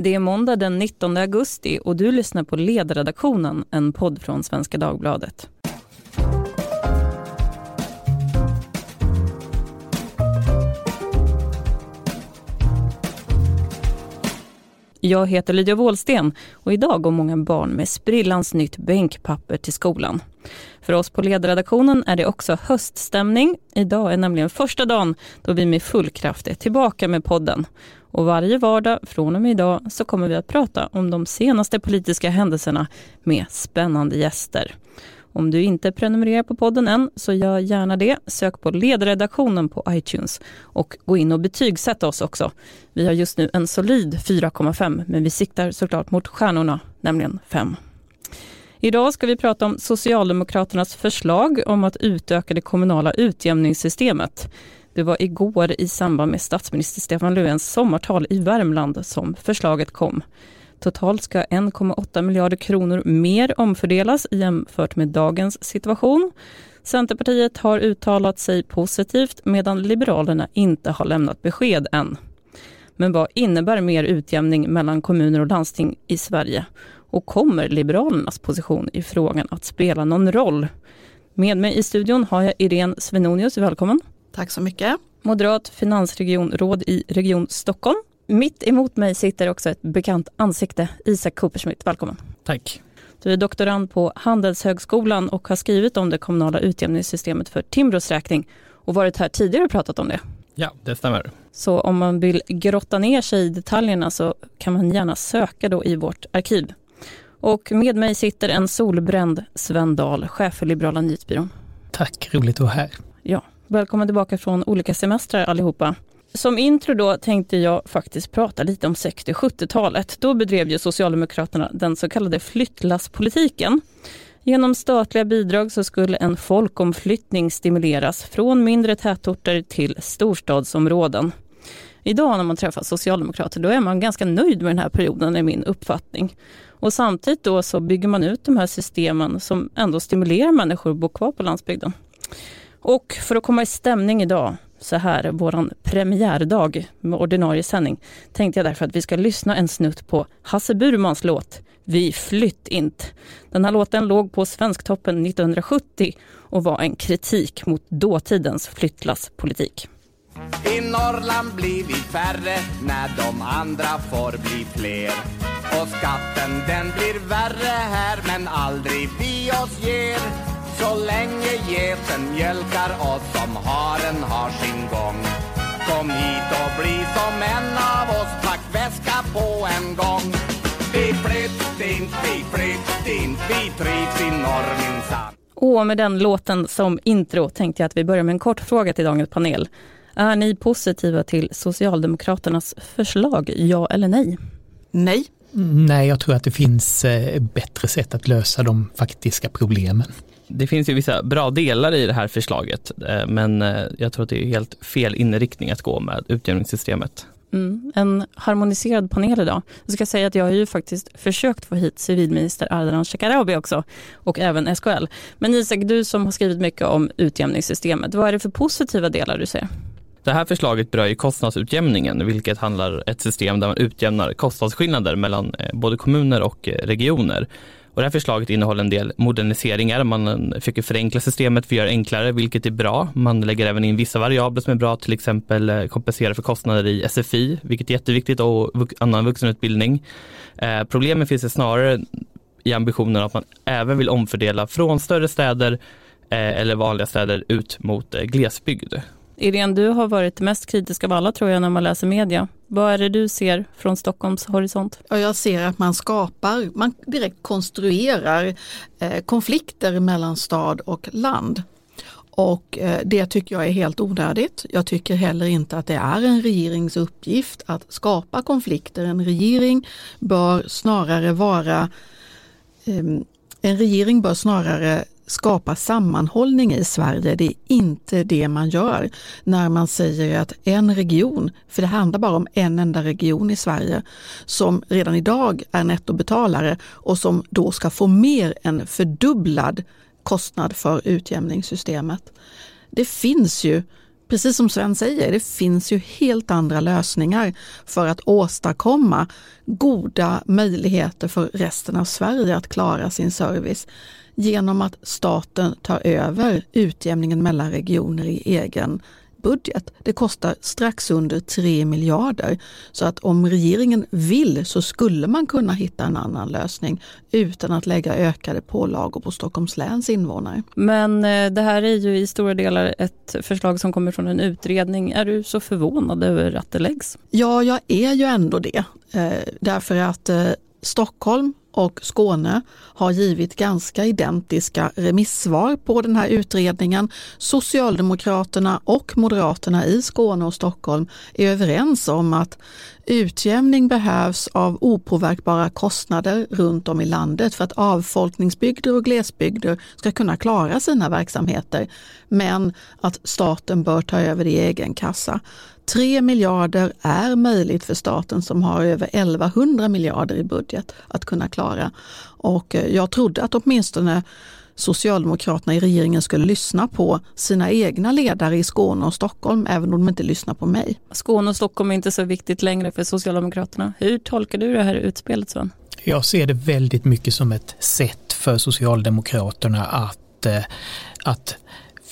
Det är måndag den 19 augusti och du lyssnar på Ledredaktionen, en podd från Svenska Dagbladet. Jag heter Lydia Wåhlsten och idag går många barn med sprillans nytt bänkpapper till skolan. För oss på ledarredaktionen är det också höststämning. Idag är nämligen första dagen då vi med full kraft är tillbaka med podden. Och varje vardag från och med idag så kommer vi att prata om de senaste politiska händelserna med spännande gäster. Om du inte prenumererar på podden än, så gör gärna det. Sök på ledredaktionen på iTunes och gå in och betygsätt oss också. Vi har just nu en solid 4,5, men vi siktar såklart mot stjärnorna, nämligen 5. Idag ska vi prata om Socialdemokraternas förslag om att utöka det kommunala utjämningssystemet. Det var igår i samband med statsminister Stefan Löfvens sommartal i Värmland som förslaget kom. Totalt ska 1,8 miljarder kronor mer omfördelas jämfört med dagens situation. Centerpartiet har uttalat sig positivt medan Liberalerna inte har lämnat besked än. Men vad innebär mer utjämning mellan kommuner och landsting i Sverige? Och kommer Liberalernas position i frågan att spela någon roll? Med mig i studion har jag Irene Svenonius, välkommen. Tack så mycket. Moderat finansregionråd i Region Stockholm. Mitt emot mig sitter också ett bekant ansikte, Isak Coopersmith. Välkommen. Tack. Du är doktorand på Handelshögskolan och har skrivit om det kommunala utjämningssystemet för Timbros räkning och varit här tidigare och pratat om det. Ja, det stämmer. Så om man vill grotta ner sig i detaljerna så kan man gärna söka då i vårt arkiv. Och med mig sitter en solbränd Sven Dahl, chef för Liberala nyhetsbyrån. Tack, roligt att vara här. Ja, välkommen tillbaka från olika semestrar allihopa. Som intro då tänkte jag faktiskt prata lite om 60 70-talet. Då bedrev ju Socialdemokraterna den så kallade flyttlasspolitiken. Genom statliga bidrag så skulle en folkomflyttning stimuleras från mindre tätorter till storstadsområden. Idag när man träffar socialdemokrater då är man ganska nöjd med den här perioden är min uppfattning. Och samtidigt då så bygger man ut de här systemen som ändå stimulerar människor att bo kvar på landsbygden. Och för att komma i stämning idag så här, våran premiärdag med ordinarie sändning, tänkte jag därför att vi ska lyssna en snutt på Hasse Burmans låt Vi flytt int. Den här låten låg på Svensktoppen 1970 och var en kritik mot dåtidens flyttlasspolitik. Norrland blivit färre när de andra får bli fler. Och skatten den blir värre här men aldrig vi oss ger. Så länge geten mjölkar oss som haren har sin gång. Kom hit och bli som en av oss, pack väska på en gång. Vi flytt in, vi flytt in, vi trivs i norr minsann. Och med den låten som intro tänkte jag att vi börjar med en kort fråga till dagens panel. Är ni positiva till Socialdemokraternas förslag, ja eller nej? Nej. Nej, jag tror att det finns eh, bättre sätt att lösa de faktiska problemen. Det finns ju vissa bra delar i det här förslaget, eh, men eh, jag tror att det är helt fel inriktning att gå med utjämningssystemet. Mm, en harmoniserad panel idag. Jag ska säga att jag har ju faktiskt försökt få hit civilminister Ardalan Shekarabi också och även SKL. Men Isak, du som har skrivit mycket om utjämningssystemet, vad är det för positiva delar du ser? Det här förslaget berör ju kostnadsutjämningen, vilket handlar ett system där man utjämnar kostnadsskillnader mellan eh, både kommuner och eh, regioner. Och det här förslaget innehåller en del moderniseringar. Man eh, försöker förenkla systemet för att göra det enklare, vilket är bra. Man lägger även in vissa variabler som är bra, till exempel kompensera för kostnader i SFI, vilket är jätteviktigt, och annan vuxenutbildning. Eh, problemet finns det snarare i ambitionen att man även vill omfördela från större städer eh, eller vanliga städer ut mot eh, glesbygd. Irene, du har varit mest kritisk av alla tror jag när man läser media. Vad är det du ser från Stockholms horisont? Ja, jag ser att man skapar, man direkt konstruerar eh, konflikter mellan stad och land. Och eh, det tycker jag är helt onödigt. Jag tycker heller inte att det är en regerings uppgift att skapa konflikter. En regering bör snarare vara ehm, en regering bör snarare skapa sammanhållning i Sverige. Det är inte det man gör när man säger att en region, för det handlar bara om en enda region i Sverige, som redan idag är nettobetalare och som då ska få mer än fördubblad kostnad för utjämningssystemet. Det finns ju precis som Sven säger, det finns ju helt andra lösningar för att åstadkomma goda möjligheter för resten av Sverige att klara sin service genom att staten tar över utjämningen mellan regioner i egen budget. Det kostar strax under 3 miljarder. Så att om regeringen vill så skulle man kunna hitta en annan lösning utan att lägga ökade pålagor på Stockholms läns invånare. Men eh, det här är ju i stora delar ett förslag som kommer från en utredning. Är du så förvånad över att det läggs? Ja, jag är ju ändå det. Eh, därför att eh, Stockholm och Skåne har givit ganska identiska remissvar på den här utredningen. Socialdemokraterna och Moderaterna i Skåne och Stockholm är överens om att utjämning behövs av opåverkbara kostnader runt om i landet för att avfolkningsbygder och glesbygder ska kunna klara sina verksamheter. Men att staten bör ta över det i egen kassa. 3 miljarder är möjligt för staten som har över 1100 miljarder i budget att kunna klara. Och eh, jag trodde att åtminstone Socialdemokraterna i regeringen skulle lyssna på sina egna ledare i Skåne och Stockholm, även om de inte lyssnar på mig. Skåne och Stockholm är inte så viktigt längre för Socialdemokraterna. Hur tolkar du det här utspelet Sven? Jag ser det väldigt mycket som ett sätt för Socialdemokraterna att, eh, att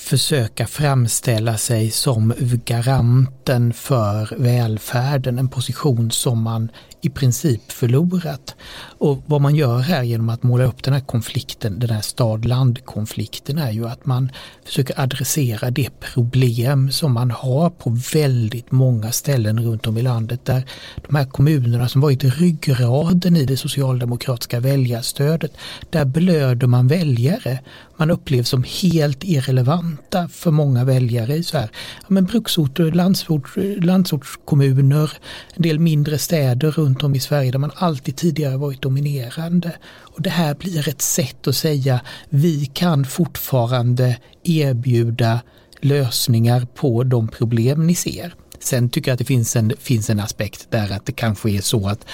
försöka framställa sig som garanten för välfärden, en position som man i princip förlorat. Och vad man gör här genom att måla upp den här konflikten, den här stad-land-konflikten är ju att man försöker adressera det problem som man har på väldigt många ställen runt om i landet där de här kommunerna som varit ryggraden i det socialdemokratiska väljarstödet, där blöder man väljare. Man upplevs som helt irrelevanta för många väljare så här, ja, men bruksorter, landsort, landsortskommuner, en del mindre städer runt om i Sverige där man alltid tidigare varit dominerande. Och Det här blir ett sätt att säga vi kan fortfarande erbjuda lösningar på de problem ni ser. Sen tycker jag att det finns en, finns en aspekt där att det kanske är så att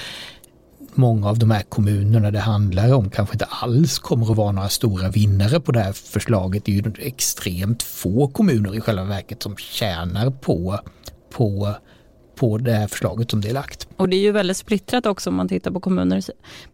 många av de här kommunerna det handlar om kanske inte alls kommer att vara några stora vinnare på det här förslaget. Det är ju extremt få kommuner i själva verket som tjänar på, på på det här förslaget som det är lagt. Och det är ju väldigt splittrat också om man tittar på kommuner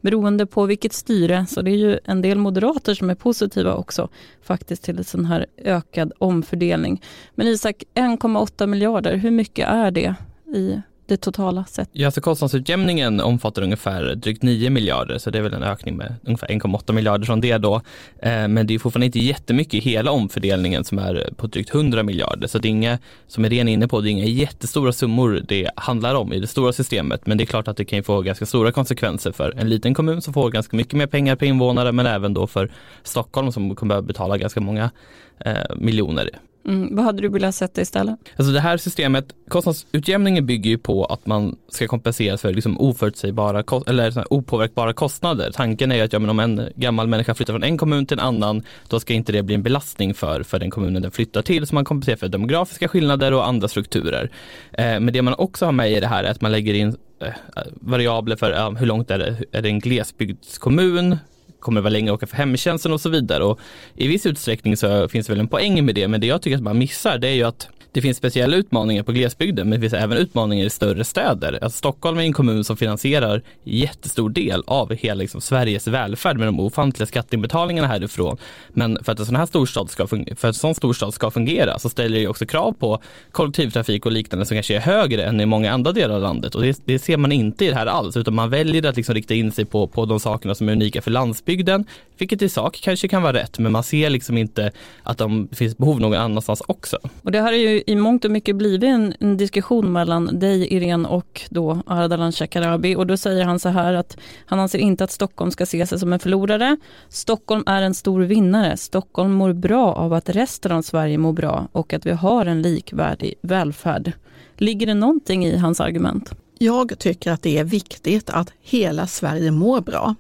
beroende på vilket styre. Så det är ju en del moderater som är positiva också faktiskt till en sån här ökad omfördelning. Men Isak, 1,8 miljarder, hur mycket är det i det totala sett? Ja, så kostnadsutjämningen omfattar ungefär drygt 9 miljarder, så det är väl en ökning med ungefär 1,8 miljarder från det då. Eh, men det är fortfarande inte jättemycket i hela omfördelningen som är på drygt 100 miljarder, så det är inga, som är inne på, det är inga jättestora summor det handlar om i det stora systemet, men det är klart att det kan få ganska stora konsekvenser för en liten kommun som får ganska mycket mer pengar per invånare, men även då för Stockholm som kommer att betala ganska många eh, miljoner Mm, vad hade du velat sätta istället? Alltså det här systemet, kostnadsutjämningen bygger ju på att man ska kompenseras för liksom oförutsägbara eller opåverkbara kostnader. Tanken är ju att ja, men om en gammal människa flyttar från en kommun till en annan, då ska inte det bli en belastning för, för den kommunen den flyttar till, så man kompenserar för demografiska skillnader och andra strukturer. Eh, men det man också har med i det här är att man lägger in eh, variabler för eh, hur långt är det, är det en glesbygdskommun, kommer vara länge att åka för hemtjänsten och så vidare. Och I viss utsträckning så finns det väl en poäng med det, men det jag tycker att man missar det är ju att det finns speciella utmaningar på glesbygden, men det finns även utmaningar i större städer. Alltså Stockholm är en kommun som finansierar jättestor del av hela liksom, Sveriges välfärd med de ofantliga skatteinbetalningarna härifrån. Men för att en sån här storstad ska, för att en sån storstad ska fungera så ställer det också krav på kollektivtrafik och liknande som kanske är högre än i många andra delar av landet. Och det, det ser man inte i det här alls, utan man väljer att liksom rikta in sig på, på de sakerna som är unika för landsbygden, vilket i sak kanske kan vara rätt, men man ser liksom inte att de finns behov någon annanstans också. Och det här är ju i mångt och mycket blivit en, en, diskussion mellan dig Irene och då Ardalan Shekarabi och då säger han så här att han anser inte att Stockholm ska se sig som en förlorare. Stockholm är en stor vinnare. Stockholm mår bra av att resten av Sverige mår bra och att vi har en likvärdig välfärd. Ligger det någonting i hans argument? Jag tycker att det är viktigt att hela Sverige mår bra.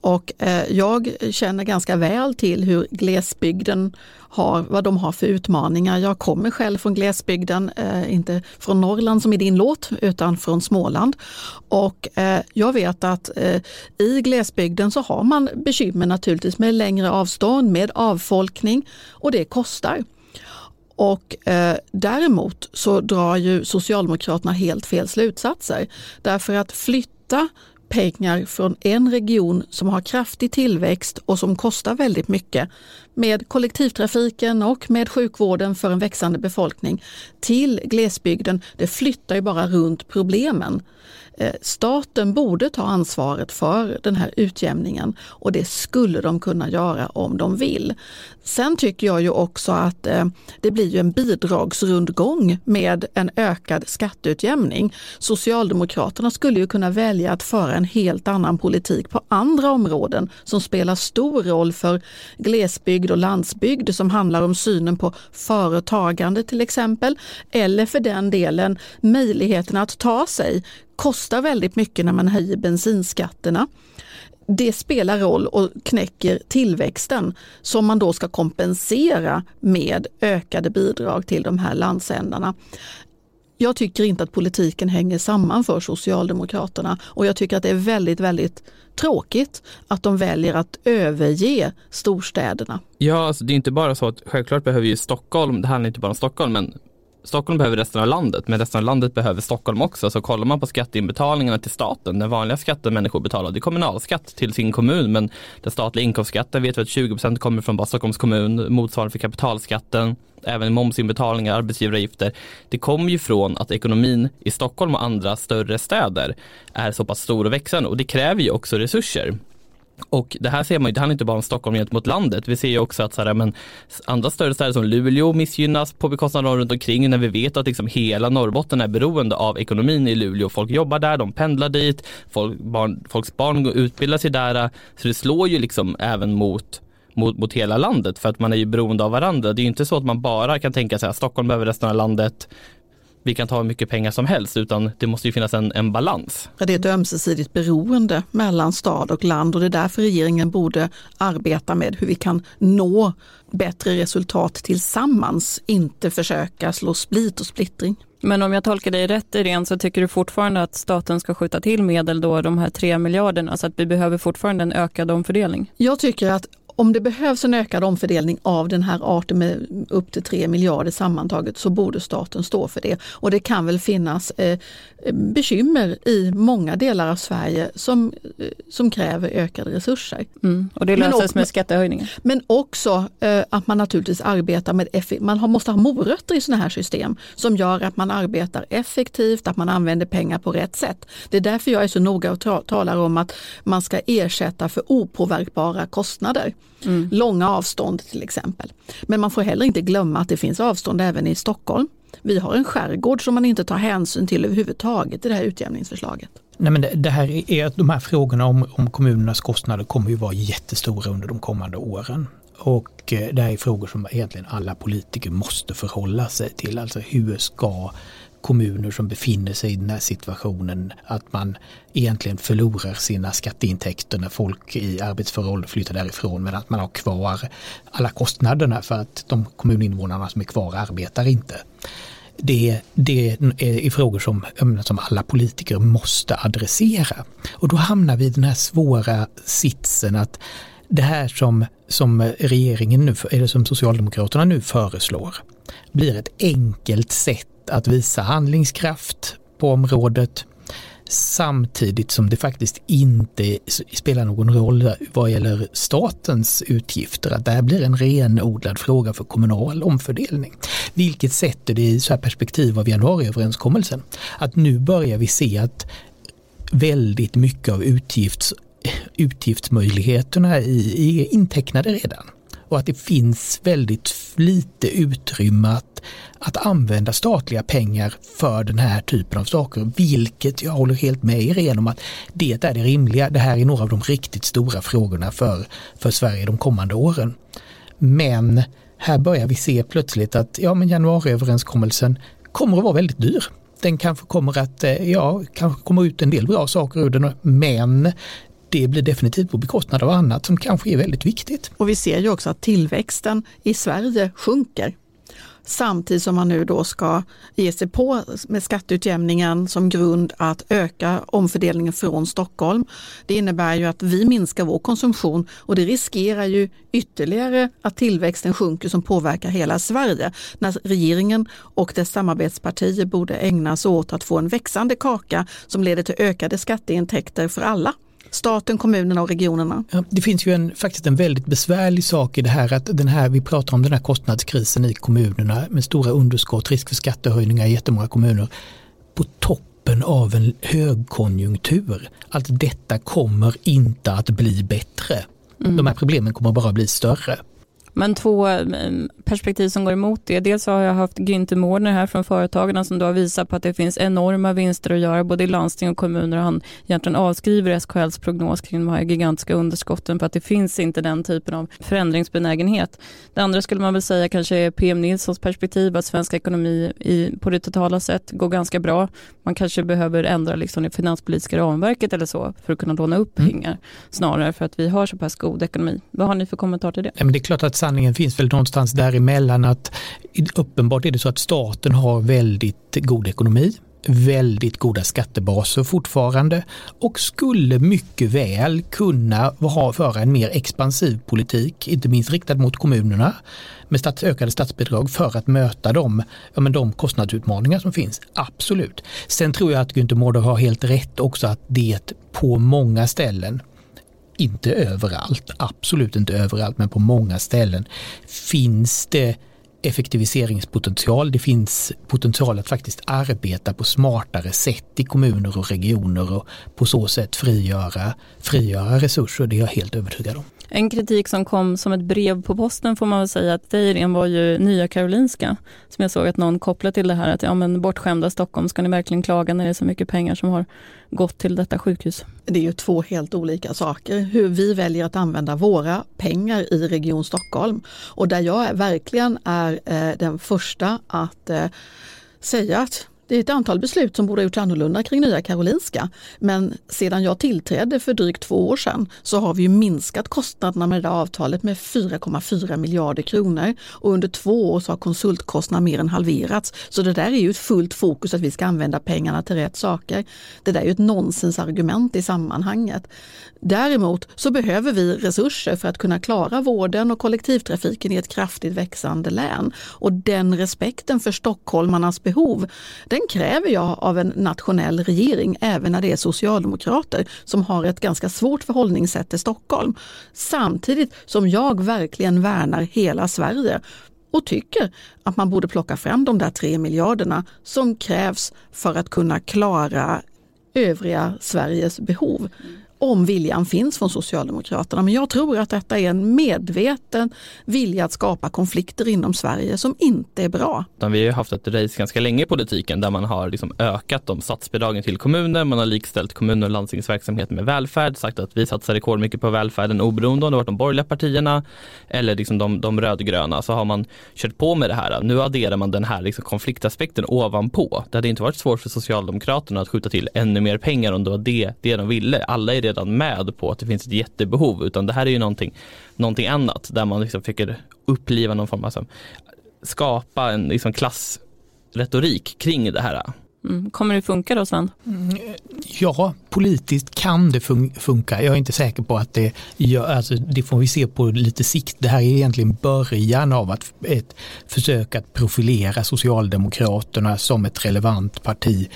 Och eh, jag känner ganska väl till hur glesbygden har, vad de har för utmaningar. Jag kommer själv från glesbygden, eh, inte från Norrland som i din låt, utan från Småland. Och eh, jag vet att eh, i glesbygden så har man bekymmer naturligtvis med längre avstånd, med avfolkning och det kostar. Och eh, däremot så drar ju Socialdemokraterna helt fel slutsatser. Därför att flytta pengar från en region som har kraftig tillväxt och som kostar väldigt mycket med kollektivtrafiken och med sjukvården för en växande befolkning till glesbygden, det flyttar ju bara runt problemen. Eh, staten borde ta ansvaret för den här utjämningen och det skulle de kunna göra om de vill. Sen tycker jag ju också att eh, det blir ju en bidragsrundgång med en ökad skatteutjämning. Socialdemokraterna skulle ju kunna välja att föra en helt annan politik på andra områden som spelar stor roll för glesbygd och landsbygd som handlar om synen på företagande till exempel eller för den delen möjligheten att ta sig kostar väldigt mycket när man höjer bensinskatterna. Det spelar roll och knäcker tillväxten som man då ska kompensera med ökade bidrag till de här landsändarna. Jag tycker inte att politiken hänger samman för Socialdemokraterna och jag tycker att det är väldigt, väldigt tråkigt att de väljer att överge storstäderna. Ja, alltså det är inte bara så att självklart behöver ju Stockholm, det handlar inte bara om Stockholm, men Stockholm behöver resten av landet, men resten av landet behöver Stockholm också. Så kollar man på skatteinbetalningarna till staten, den vanliga skatten människor betalar, det är kommunalskatt till sin kommun, men den statliga inkomstskatten vet vi att 20% kommer från bara Stockholms kommun, motsvarande för kapitalskatten, även momsinbetalningar, arbetsgivaravgifter. Det kommer ju från att ekonomin i Stockholm och andra större städer är så pass stor och växande och det kräver ju också resurser. Och det här ser man ju, det handlar inte bara om Stockholm gentemot landet. Vi ser ju också att så här, men, andra större städer som Luleå missgynnas på bekostnad av runt omkring när vi vet att liksom hela Norrbotten är beroende av ekonomin i Luleå. Folk jobbar där, de pendlar dit, folk, barn, folks barn utbildar sig där. Så det slår ju liksom även mot mot, mot hela landet för att man är ju beroende av varandra. Det är ju inte så att man bara kan tänka sig att Stockholm behöver resten av landet, vi kan ta hur mycket pengar som helst utan det måste ju finnas en, en balans. Det är ett ömsesidigt beroende mellan stad och land och det är därför regeringen borde arbeta med hur vi kan nå bättre resultat tillsammans, inte försöka slå split och splittring. Men om jag tolkar dig rätt Irene så tycker du fortfarande att staten ska skjuta till medel då, de här tre miljarderna, så att vi behöver fortfarande en ökad omfördelning? Jag tycker att om det behövs en ökad omfördelning av den här arten med upp till 3 miljarder sammantaget så borde staten stå för det. Och det kan väl finnas eh, bekymmer i många delar av Sverige som, eh, som kräver ökade resurser. Mm, och det löses med skattehöjningar? Men också eh, att man naturligtvis arbetar med, man har, måste ha morötter i sådana här system som gör att man arbetar effektivt, att man använder pengar på rätt sätt. Det är därför jag är så noga och talar om att man ska ersätta för opåverkbara kostnader. Mm. Långa avstånd till exempel. Men man får heller inte glömma att det finns avstånd även i Stockholm. Vi har en skärgård som man inte tar hänsyn till överhuvudtaget i det här utjämningsförslaget. Nej, men det här är, de här frågorna om, om kommunernas kostnader kommer ju vara jättestora under de kommande åren. Och eh, det här är frågor som egentligen alla politiker måste förhålla sig till. Alltså hur ska kommuner som befinner sig i den här situationen att man egentligen förlorar sina skatteintäkter när folk i arbetsför ålder flyttar därifrån men att man har kvar alla kostnaderna för att de kommuninvånarna som är kvar arbetar inte. Det, det är frågor som, som alla politiker måste adressera. Och då hamnar vi i den här svåra sitsen att det här som, som regeringen nu, eller som Socialdemokraterna nu föreslår blir ett enkelt sätt att visa handlingskraft på området samtidigt som det faktiskt inte spelar någon roll vad gäller statens utgifter, att det här blir en renodlad fråga för kommunal omfördelning. Vilket sätter det i så här perspektiv av januariöverenskommelsen. Att nu börjar vi se att väldigt mycket av utgifts, utgiftsmöjligheterna är intecknade redan och att det finns väldigt lite utrymme att, att använda statliga pengar för den här typen av saker, vilket jag håller helt med er om att det är det rimliga. Det här är några av de riktigt stora frågorna för, för Sverige de kommande åren. Men här börjar vi se plötsligt att ja, men januariöverenskommelsen kommer att vara väldigt dyr den kanske kommer att, eh, ja, kanske kommer ut en del bra saker ur den, men det blir definitivt på bekostnad av annat som kanske är väldigt viktigt. Och vi ser ju också att tillväxten i Sverige sjunker. samtidigt som man nu då ska ge sig på med skatteutjämningen som grund att öka omfördelningen från Stockholm. Det innebär ju att vi minskar vår konsumtion och det riskerar ju ytterligare att tillväxten sjunker som påverkar hela Sverige. När regeringen och dess samarbetspartier borde ägna sig åt att få en växande kaka som leder till ökade skatteintäkter för alla staten, kommunerna och regionerna. Ja, det finns ju en, faktiskt en väldigt besvärlig sak i det här att den här, vi pratar om den här kostnadskrisen i kommunerna med stora underskott, risk för skattehöjningar i jättemånga kommuner. På toppen av en högkonjunktur. Att detta kommer inte att bli bättre. Mm. De här problemen kommer bara bli större. Men två eh, perspektiv som går emot det. Dels har jag haft Günther Mårder här från Företagarna som då har visat på att det finns enorma vinster att göra både i landsting och kommuner och han egentligen avskriver SKLs prognos kring de här gigantiska underskotten för att det finns inte den typen av förändringsbenägenhet. Det andra skulle man väl säga kanske är PM Nilssons perspektiv att svensk ekonomi i, på det totala sätt går ganska bra. Man kanske behöver ändra liksom det finanspolitiska ramverket eller så för att kunna låna upp mm. pengar snarare för att vi har så pass god ekonomi. Vad har ni för kommentar till det? Ja, men det är klart att sanningen finns väl någonstans däremellan att uppenbart är det så att staten har väldigt god ekonomi väldigt goda skattebaser fortfarande och skulle mycket väl kunna ha, föra en mer expansiv politik, inte minst riktad mot kommunerna med stats, ökade statsbidrag för att möta de, ja, men de kostnadsutmaningar som finns. Absolut. Sen tror jag att Günther Mårder har helt rätt också att det på många ställen inte överallt, absolut inte överallt, men på många ställen finns det effektiviseringspotential. Det finns potential att faktiskt arbeta på smartare sätt i kommuner och regioner och på så sätt frigöra, frigöra resurser. Det är jag helt övertygad om. En kritik som kom som ett brev på posten får man väl säga att Deirén var ju Nya Karolinska. Som jag såg att någon kopplade till det här att ja men bortskämda Stockholm, ska ni verkligen klaga när det är så mycket pengar som har gått till detta sjukhus? Det är ju två helt olika saker. Hur vi väljer att använda våra pengar i Region Stockholm. Och där jag verkligen är eh, den första att eh, säga att det är ett antal beslut som borde ha gjorts annorlunda kring Nya Karolinska. Men sedan jag tillträdde för drygt två år sedan så har vi minskat kostnaderna med det avtalet med 4,4 miljarder kronor. Och under två år så har konsultkostnaderna mer än halverats. Så det där är ju ett fullt fokus att vi ska använda pengarna till rätt saker. Det där är ju ett nonsensargument i sammanhanget. Däremot så behöver vi resurser för att kunna klara vården och kollektivtrafiken i ett kraftigt växande län. Och den respekten för stockholmarnas behov, den kräver jag av en nationell regering, även när det är socialdemokrater som har ett ganska svårt förhållningssätt till Stockholm. Samtidigt som jag verkligen värnar hela Sverige och tycker att man borde plocka fram de där tre miljarderna som krävs för att kunna klara övriga Sveriges behov om viljan finns från Socialdemokraterna. Men jag tror att detta är en medveten vilja att skapa konflikter inom Sverige som inte är bra. Vi har ju haft ett race ganska länge i politiken där man har liksom ökat de statsbidragen till kommuner, man har likställt kommuner och landstingsverksamhet med välfärd, sagt att vi satsar rekordmycket på välfärden oberoende om det varit de borgerliga partierna eller liksom de, de rödgröna så har man kört på med det här. Nu adderar man den här liksom konfliktaspekten ovanpå. Det hade inte varit svårt för Socialdemokraterna att skjuta till ännu mer pengar om det var det, det de ville. Alla är redan med på att det finns ett jättebehov utan det här är ju någonting, någonting annat där man liksom försöker uppliva någon form av, alltså, skapa en liksom klassretorik kring det här. Mm. Kommer det funka då Sven? Mm, ja, politiskt kan det fun funka. Jag är inte säker på att det gör, alltså det får vi se på lite sikt. Det här är egentligen början av att ett försök att profilera Socialdemokraterna som ett relevant parti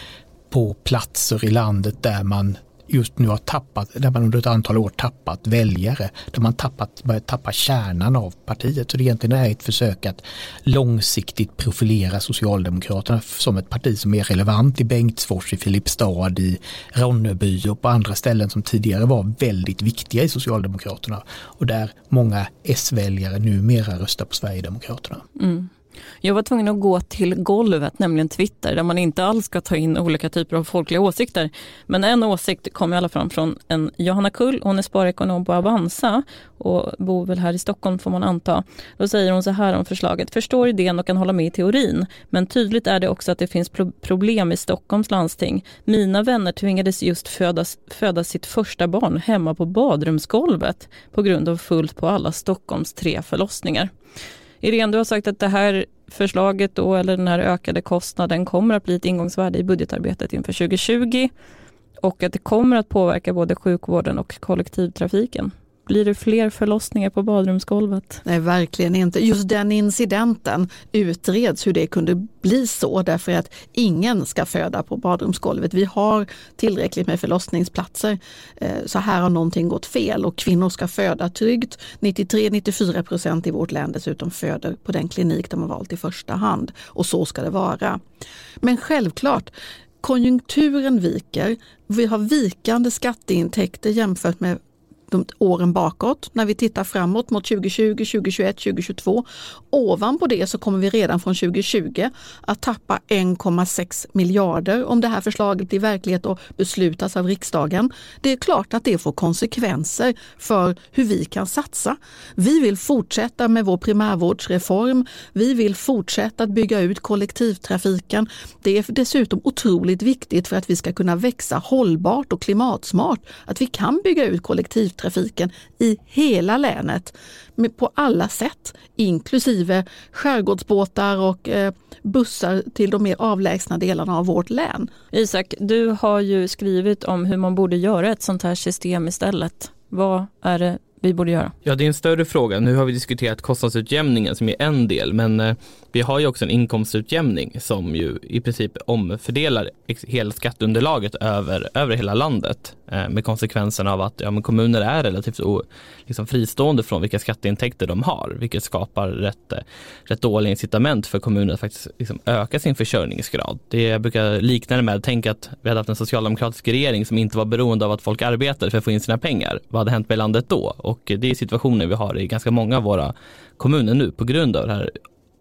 på platser i landet där man just nu har tappat, där man under ett antal år tappat väljare, där man tappat, börjat tappa kärnan av partiet. Så det egentligen är ett försök att långsiktigt profilera Socialdemokraterna som ett parti som är relevant i Bengtsfors, i Filipstad, i Ronneby och på andra ställen som tidigare var väldigt viktiga i Socialdemokraterna och där många S-väljare numera röstar på Sverigedemokraterna. Mm. Jag var tvungen att gå till golvet, nämligen Twitter, där man inte alls ska ta in olika typer av folkliga åsikter. Men en åsikt kom i alla fall från en Johanna Kull, hon är sparekonom på Avanza och bor väl här i Stockholm får man anta. Då säger hon så här om förslaget, förstår idén och kan hålla med i teorin, men tydligt är det också att det finns problem i Stockholms landsting. Mina vänner tvingades just födas, föda sitt första barn hemma på badrumsgolvet på grund av fullt på alla Stockholms tre förlossningar. Irene, du har sagt att det här förslaget då, eller den här ökade kostnaden kommer att bli ett ingångsvärde i budgetarbetet inför 2020 och att det kommer att påverka både sjukvården och kollektivtrafiken. Blir det fler förlossningar på badrumsgolvet? Nej, verkligen inte. Just den incidenten utreds hur det kunde bli så därför att ingen ska föda på badrumsgolvet. Vi har tillräckligt med förlossningsplatser. Eh, så här har någonting gått fel och kvinnor ska föda tryggt. 93-94 procent i vårt län dessutom föder på den klinik de har valt i första hand och så ska det vara. Men självklart, konjunkturen viker. Vi har vikande skatteintäkter jämfört med de åren bakåt när vi tittar framåt mot 2020, 2021, 2022. Ovanpå det så kommer vi redan från 2020 att tappa 1,6 miljarder om det här förslaget blir verklighet och beslutas av riksdagen. Det är klart att det får konsekvenser för hur vi kan satsa. Vi vill fortsätta med vår primärvårdsreform. Vi vill fortsätta att bygga ut kollektivtrafiken. Det är dessutom otroligt viktigt för att vi ska kunna växa hållbart och klimatsmart. Att vi kan bygga ut kollektivtrafiken kollektivtrafiken i hela länet på alla sätt, inklusive skärgårdsbåtar och eh, bussar till de mer avlägsna delarna av vårt län. Isak, du har ju skrivit om hur man borde göra ett sånt här system istället. Vad är det vi borde göra? Ja, det är en större fråga. Nu har vi diskuterat kostnadsutjämningen som är en del, men eh, vi har ju också en inkomstutjämning som ju i princip omfördelar hela skatteunderlaget över, över hela landet eh, med konsekvensen av att ja, men kommuner är relativt o, liksom fristående från vilka skatteintäkter de har, vilket skapar rätt, eh, rätt dåliga incitament för kommuner att faktiskt liksom öka sin försörjningsgrad. Det jag brukar likna det med, tänk att vi hade haft en socialdemokratisk regering som inte var beroende av att folk arbetade för att få in sina pengar. Vad hade hänt med landet då? Och det är situationen vi har i ganska många av våra kommuner nu på grund av det här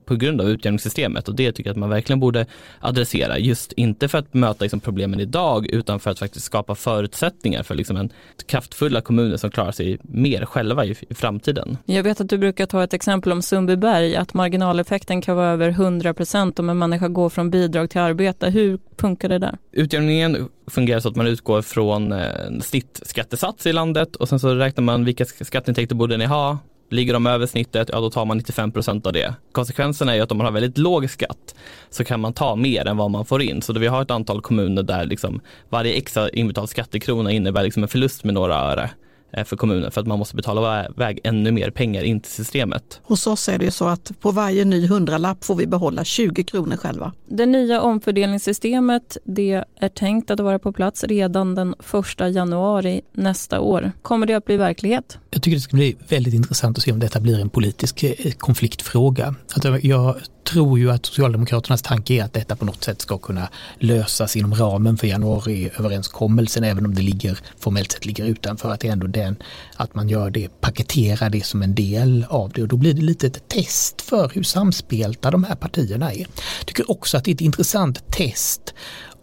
på grund av utjämningssystemet och det tycker jag att man verkligen borde adressera. Just inte för att möta liksom problemen idag utan för att faktiskt skapa förutsättningar för liksom en kraftfulla kommuner som klarar sig mer själva i, i framtiden. Jag vet att du brukar ta ett exempel om Sundbyberg, att marginaleffekten kan vara över 100 procent om en människa går från bidrag till arbete. Hur funkar det där? Utjämningen fungerar så att man utgår från en snittskattesats i landet och sen så räknar man vilka skatteintäkter borde ni ha Ligger de över snittet, ja då tar man 95 procent av det. Konsekvensen är ju att om man har väldigt låg skatt så kan man ta mer än vad man får in. Så då vi har ett antal kommuner där liksom varje extra inbetald skattekrona innebär liksom en förlust med några öre. Eh, för kommunen för att man måste betala väg ännu mer pengar in till systemet. Hos oss är det så att på varje ny hundralapp får vi behålla 20 kronor själva. Det nya omfördelningssystemet det är tänkt att vara på plats redan den 1 januari nästa år. Kommer det att bli verklighet? Jag tycker det ska bli väldigt intressant att se om detta blir en politisk eh, konfliktfråga. jag tror ju att Socialdemokraternas tanke är att detta på något sätt ska kunna lösas inom ramen för januariöverenskommelsen även om det ligger, formellt sett ligger utanför. Att det är ändå den, att man gör det, paketerar det som en del av det och då blir det lite ett test för hur samspelta de här partierna är. Jag tycker också att det är ett intressant test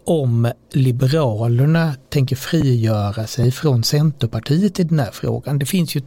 om Liberalerna tänker frigöra sig från Centerpartiet i den här frågan. Det finns ju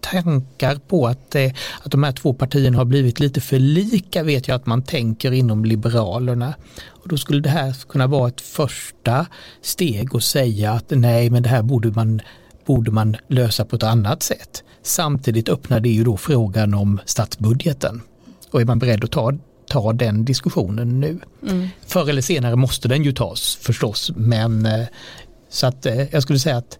tankar på att, eh, att de här två partierna har blivit lite för lika vet jag att man tänker inom Liberalerna. Och då skulle det här kunna vara ett första steg och säga att nej men det här borde man, borde man lösa på ett annat sätt. Samtidigt öppnar det ju då frågan om statsbudgeten. Och är man beredd att ta, ta den diskussionen nu? Mm. Förr eller senare måste den ju tas förstås men eh, så att eh, jag skulle säga att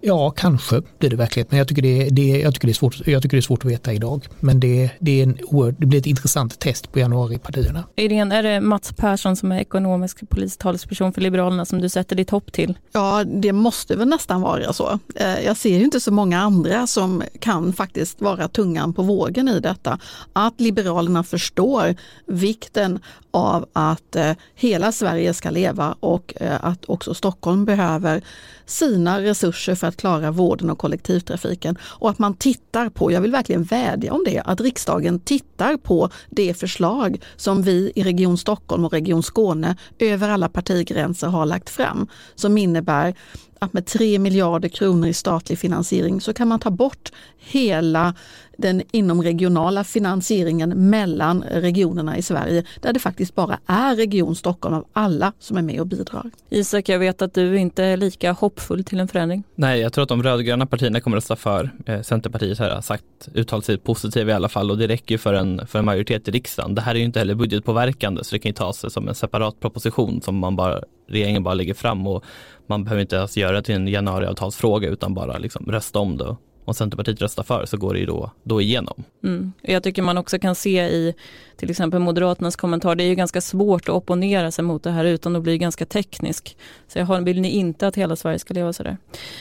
Ja, kanske blir det verklighet, men jag tycker det, det, jag tycker det, är, svårt, jag tycker det är svårt att veta idag. Men det, det, är en, det blir ett intressant test på januaripartierna. Irene, är det Mats Persson som är ekonomisk polistalesperson för Liberalerna som du sätter ditt hopp till? Ja, det måste väl nästan vara så. Eh, jag ser ju inte så många andra som kan faktiskt vara tungan på vågen i detta. Att Liberalerna förstår vikten av att eh, hela Sverige ska leva och eh, att också Stockholm behöver sina resurser för att klara vården och kollektivtrafiken. Och att man tittar på, jag vill verkligen vädja om det, att riksdagen tittar på det förslag som vi i Region Stockholm och Region Skåne över alla partigränser har lagt fram. Som innebär att med 3 miljarder kronor i statlig finansiering så kan man ta bort hela den inomregionala finansieringen mellan regionerna i Sverige där det faktiskt bara är Region Stockholm av alla som är med och bidrar. Isak, jag vet att du inte är lika hoppfull till en förändring. Nej, jag tror att de rödgröna partierna kommer att rösta för. Eh, Centerpartiet har sagt uttalat sig positivt i alla fall och det räcker för en, för en majoritet i riksdagen. Det här är ju inte heller budgetpåverkande så det kan ju tas som en separat proposition som man bara, regeringen bara lägger fram och man behöver inte ens göra det till en januariavtalsfråga utan bara liksom rösta om det om Centerpartiet röstar för så går det ju då, då igenom. Mm. Jag tycker man också kan se i till exempel Moderaternas kommentar, det är ju ganska svårt att opponera sig mot det här utan att bli ganska teknisk. Så jag har, vill ni inte att hela Sverige ska leva sådär.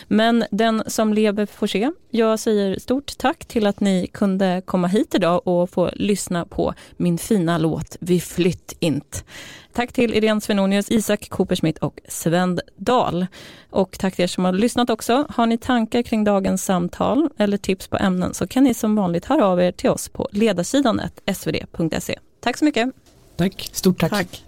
Men den som lever får se. Jag säger stort tack till att ni kunde komma hit idag och få lyssna på min fina låt Vi flytt int. Tack till Irene Svenonius, Isak Coopersmith och Sven Dahl. Och tack till er som har lyssnat också. Har ni tankar kring dagens samtal eller tips på ämnen så kan ni som vanligt höra av er till oss på ledarsidan svd.se. Tack så mycket. Tack, stort tack. tack.